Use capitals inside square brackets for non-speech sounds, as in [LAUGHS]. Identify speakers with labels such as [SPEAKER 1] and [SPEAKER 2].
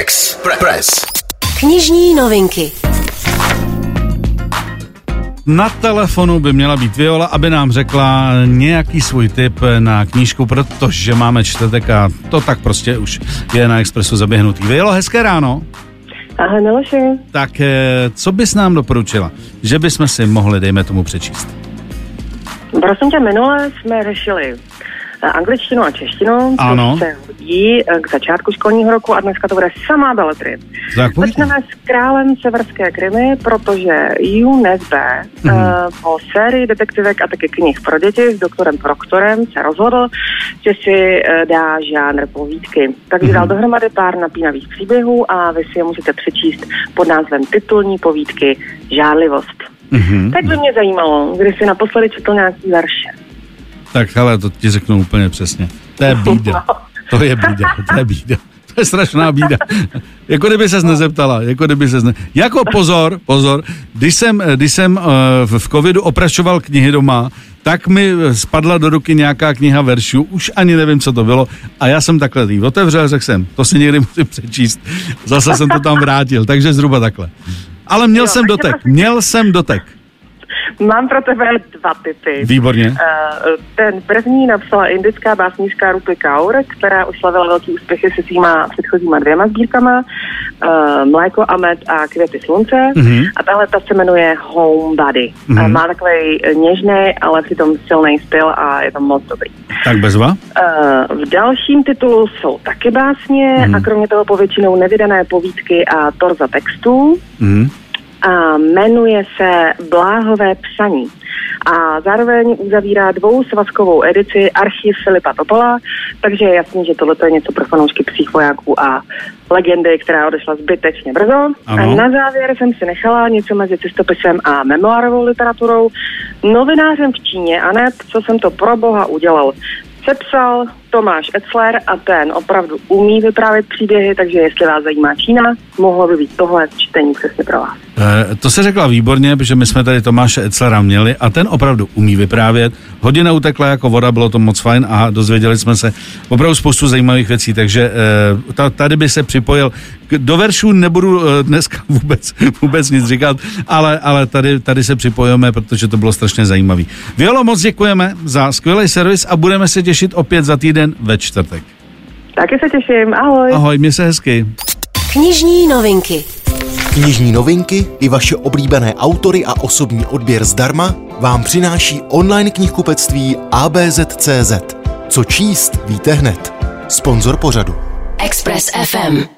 [SPEAKER 1] Express.
[SPEAKER 2] Knižní novinky.
[SPEAKER 3] Na telefonu by měla být Viola, aby nám řekla nějaký svůj tip na knížku, protože máme čtvrtek a to tak prostě už je na Expressu zaběhnutý. Violo, hezké ráno.
[SPEAKER 4] Ahoj Miloši.
[SPEAKER 3] Tak eh, co bys nám doporučila, že bychom si mohli, dejme tomu, přečíst?
[SPEAKER 4] Prosím tě, minule jsme řešili angličtinu a češtinu,
[SPEAKER 3] Ano.
[SPEAKER 4] se hodí eh, k začátku školního roku a dneska to bude samá beletry. Začneme s králem severské krymy, protože UNSB
[SPEAKER 3] Mhm.
[SPEAKER 4] mm. uh, po sérii detektivek a taky knih pro děti s doktorem Proktorem se rozhodl, že si uh, dá žánr povídky. Takže
[SPEAKER 3] Mhm.
[SPEAKER 4] dal dohromady pár napínavých příběhů a vy si je můžete přečíst pod názvem titulní povídky Žárlivost.
[SPEAKER 3] Mhm.
[SPEAKER 4] Tak by mě zajímalo, kdy jsi naposledy četl nějaký verše.
[SPEAKER 3] Tak hele, to ti řeknu úplně přesně. To je bída. To je bída, to je bída. To je strašná bída. Jako kdyby ses nezeptala, jako kdyby ses ne... Jako pozor, pozor, když jsem, když jsem uh, v covidu oprašoval knihy doma, tak mi spadla do ruky nějaká kniha veršů, už ani nevím, co to bylo, a já jsem takhle jí otevřel, řekl jsem, to si někdy musím přečíst. Zase jsem to tam vrátil, takže zhruba takhle. Ale měl
[SPEAKER 4] Jo,
[SPEAKER 3] jsem dotek, měl jsem dotek.
[SPEAKER 4] Mám pro tebe dva typy.
[SPEAKER 3] Výborně.
[SPEAKER 4] Eh, ten první napsala indická básnířka Rupi Kaur, která oslavila velký úspěchy se svýma předchozíma dvěma sbírkama, uh, Mléko a med a Květy slunce.
[SPEAKER 3] Mhm.
[SPEAKER 4] A tahle ta se jmenuje Homebody.
[SPEAKER 3] Mhm.
[SPEAKER 4] Uh, má takový něžný, ale přitom silný styl a je to moc dobrý.
[SPEAKER 3] Tak bezva.
[SPEAKER 4] Uh, v dalším titulu jsou taky básně
[SPEAKER 3] Mhm.
[SPEAKER 4] a kromě toho povětšinou nevydané povídky a torza textů
[SPEAKER 3] Mhm.
[SPEAKER 4] A jmenuje se Bláhové psaní. A zároveň uzavírá dvousvazkovou edici archiv Filipa Topola, takže je jasný, že tohle je něco pro fanoušky psích vojáků a legendy, která odešla zbytečně brzo.
[SPEAKER 3] Ano.
[SPEAKER 4] A na závěr jsem si nechala něco mezi cestopisem a memoárovou literaturou, novinářem v Číně a ne, co jsem to pro boha udělal. Sepsal Tomáš Etzler a ten opravdu umí vyprávět příběhy, takže jestli vás zajímá Čína, mohlo by být tohle čtení přesně pro vás.
[SPEAKER 3] Eh, To se řekla výborně, protože my jsme tady Tomáše Etzlera měli a ten opravdu umí vyprávět. Hodina utekla jako voda, bylo to moc fajn a dozvěděli jsme se opravdu spoustu zajímavých věcí, takže ta- tady by se připojil. Do veršů nebudu eh, dneska [LAUGHS] vůbec, vůbec nic říkat, ale, ale tady, tady se připojíme, protože to bylo strašně zajímavé. Violo, moc děkujeme za skvělý servis a budeme se těšit opět za týden ve čtvrtek.
[SPEAKER 4] Taky se těším, ahoj.
[SPEAKER 3] Ahoj, mě se hezky.
[SPEAKER 2] Knižní novinky.
[SPEAKER 1] Knižní novinky i vaše oblíbené autory a osobní odběr zdarma vám přináší online knihkupectví ABZ.cz. Co číst, víte hned. Sponzor pořadu.
[SPEAKER 2] Express FM.